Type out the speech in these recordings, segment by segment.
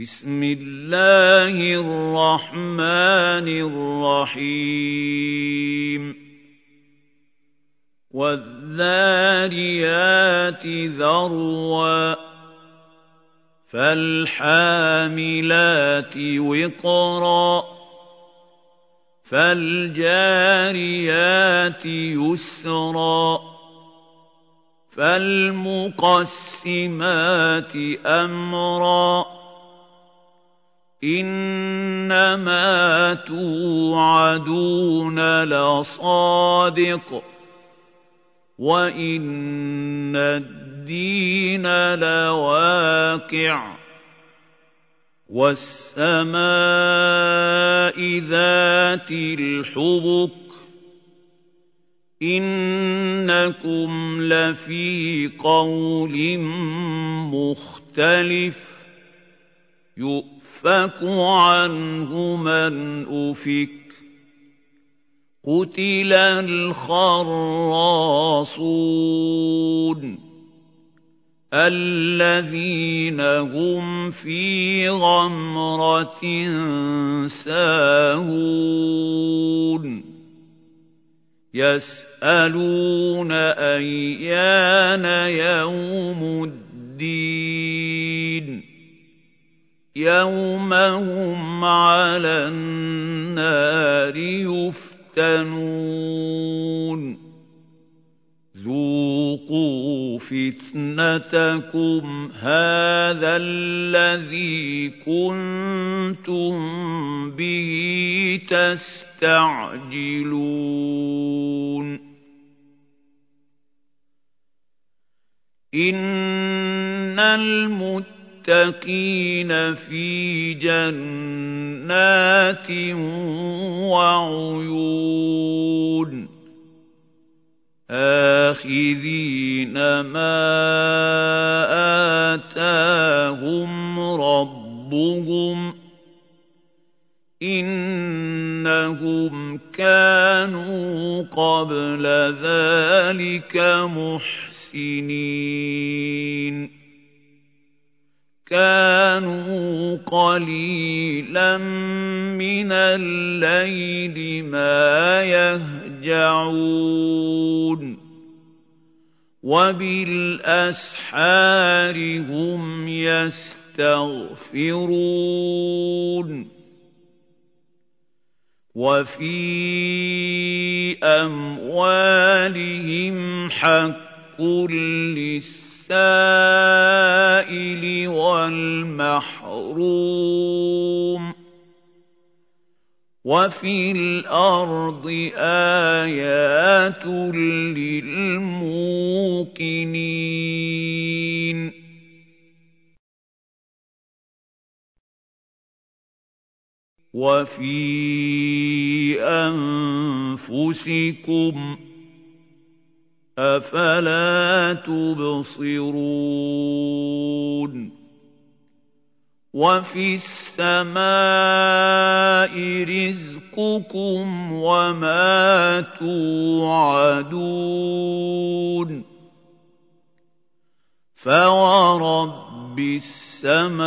بسم الله الرحمن الرحيم. والذاريات ذروا فالحاملات وقرا فالجاريات يسرا فالمقسمات أمرا إِنَّمَا تُوعَدُونَ لَصَادِقٌ وَإِنَّ الدِّينَ لَوَاقِعٌ وَالسَّمَاءِ ذَاتِ الْحُبُكِ إِنَّكُمْ لَفِي قَوْلٍ مُخْتَلِفٍ يُؤْفَكُ عَنْهُ مَنْ أُفِكَ قُتِلَ الْخَرَّاصُونَ الَّذِينَ هُمْ فِي غَمْرَةٍ سَاهُونَ يَسْأَلُونَ أَيَّانَ يَوْمُ الدِّينِ يَوْمَ هُمْ عَلَى النَّارِ يُفْتَنُونَ ذُوقُوا فِتْنَتَكُمْ هَٰذَا الَّذِي كُنتُم بِهِ تَسْتَعْجِلُونَ إِنَّ الْمُتَّقِينَ لِلْمُتَّقِينَ فِي جَنَّاتٍ وَعُيُونٍ آخِذِينَ مَا آتَاهُمْ رَبُّهُمْ إِنَّهُمْ كَانُوا قَبْلَ ذَٰلِكَ مُحْسِنِينَ كَانُوا قَلِيلًا مِّنَ اللَّيْلِ مَا يَهْجَعُونَ. وَبِالْأَسْحَارِ هُمْ يَسْتَغْفِرُونَ. وَفِي أَمْوَالِهِمْ حَقٌّ لِّلسَّائِلِ السائل والمحروم وفي الأرض آيات للموقنين وفي أنفسكم أَفَلَا تُبْصِرُونَ وَفِي السَّمَاءِ رِزْقُكُمْ وَمَا تُوعَدُونَ فَوَرَبِّ السَّمَاءِ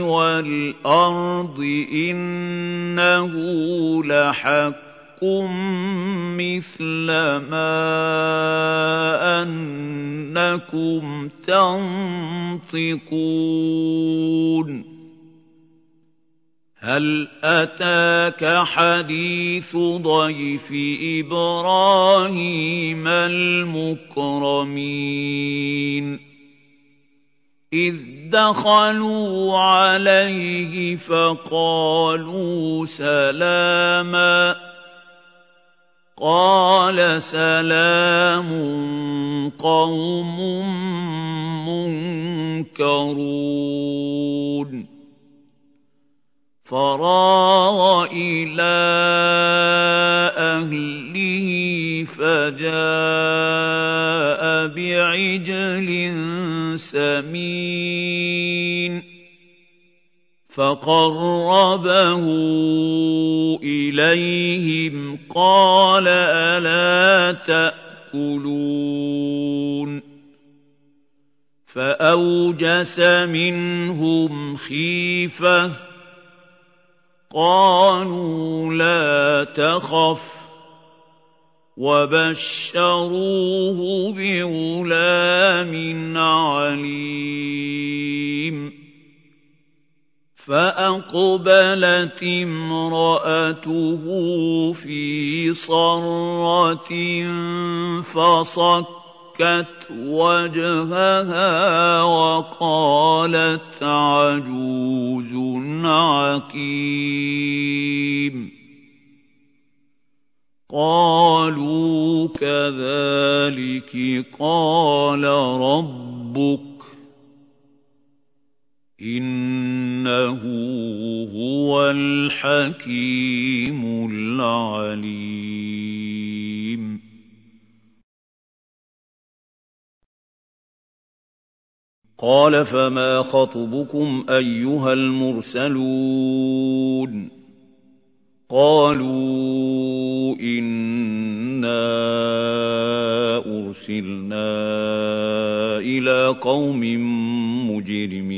وَالْأَرْضِ إِنَّهُ لَحَقٌّ لكم مثل ما أنكم تنطقون هل أتاك حديث ضيف إبراهيم المكرمين إذ دخلوا عليه فقالوا سلاماً قَالَ سَلَامٌ قَوْمٌ مُّنكَرُونَ. فَرَاغَ إِلَىٰ أَهْلِهِ فَجَاءَ بِعِجْلٍ سَمِينٍ. فَقَرَّبَهُ إِلَيْهِمْ قَالَ أَلَا تَأْكُلُونَ فأوجس منهم خيفة قالوا لا تخف وبشروه بغلام عليم فأقبلت امرأته في صرة فصكت وجهها وقالت عجوز عقيم. قالوا كذلك قال ربك إنه هو الحكيم العليم. قال فما خطبكم أيها المرسلون؟ قالوا إنا أرسلنا إلى قوم مجرمين.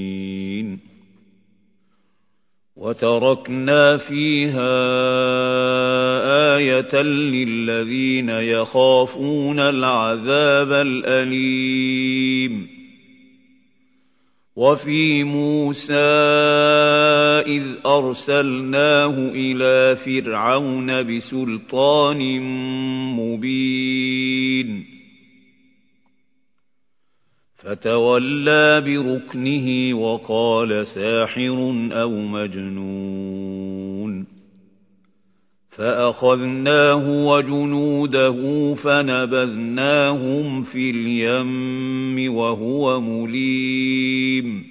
وتركنا فيها آية للذين يخافون العذاب الأليم. وفي موسى إذ أرسلناه إلى فرعون بسلطان مبين. فتولى بركنه وقال ساحر أو مجنون فأخذناه وجنوده فنبذناهم في اليم وهو مليم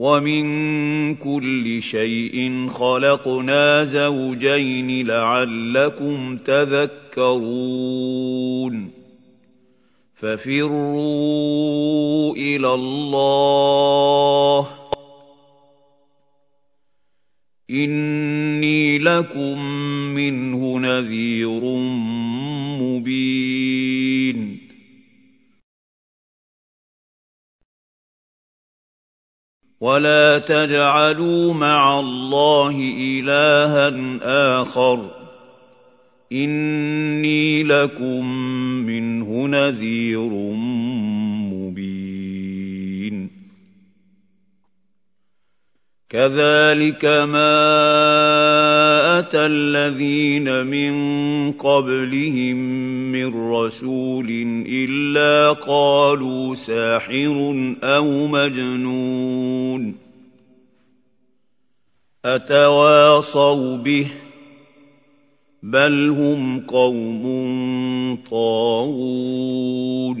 ومن كل شيء خلقنا زوجين لعلكم تذكرون ففروا إلى الله اني لكم منه نذير مبين ولا تجعلوا مع الله الها اخر إني لكم منه نذير مبين كذلك ما أَتَى الَّذِينَ مِن قَبْلِهِم مِّن رَّسُولٍ إِلَّا قَالُوا سَاحِرٌ أَوْ مَجْنُونٌ أَتَوَاصَوْا بِهِ ۚ بَلْ هُمْ قَوْمٌ طَاغُونَ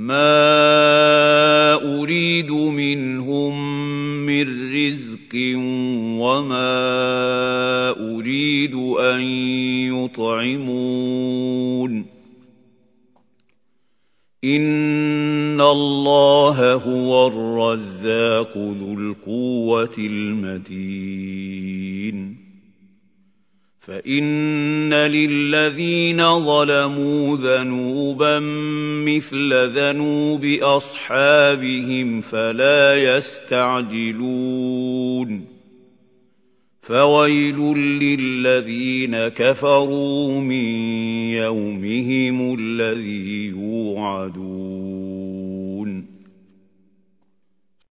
مَا أُرِيدُ مِنْهُم مِّن رِّزْقٍ وَمَا أُرِيدُ أَن يُطْعِمُونِ إِنَّ اللَّهَ هُوَ الرَّزَّاقُ ذُو الْقُوَّةِ الْمَتِينُ فَإِنَّ لِلَّذِينَ ظَلَمُوا ذَنُوبًا مِّثْلَ ذَنُوبِ أَصْحَابِهِمْ فَلَا يَسْتَعْجِلُونِ. فَوَيْلٌ لِّلَّذِينَ كَفَرُوا مِن يَوْمِهِمُ الَّذِي يُوعَدُونَ.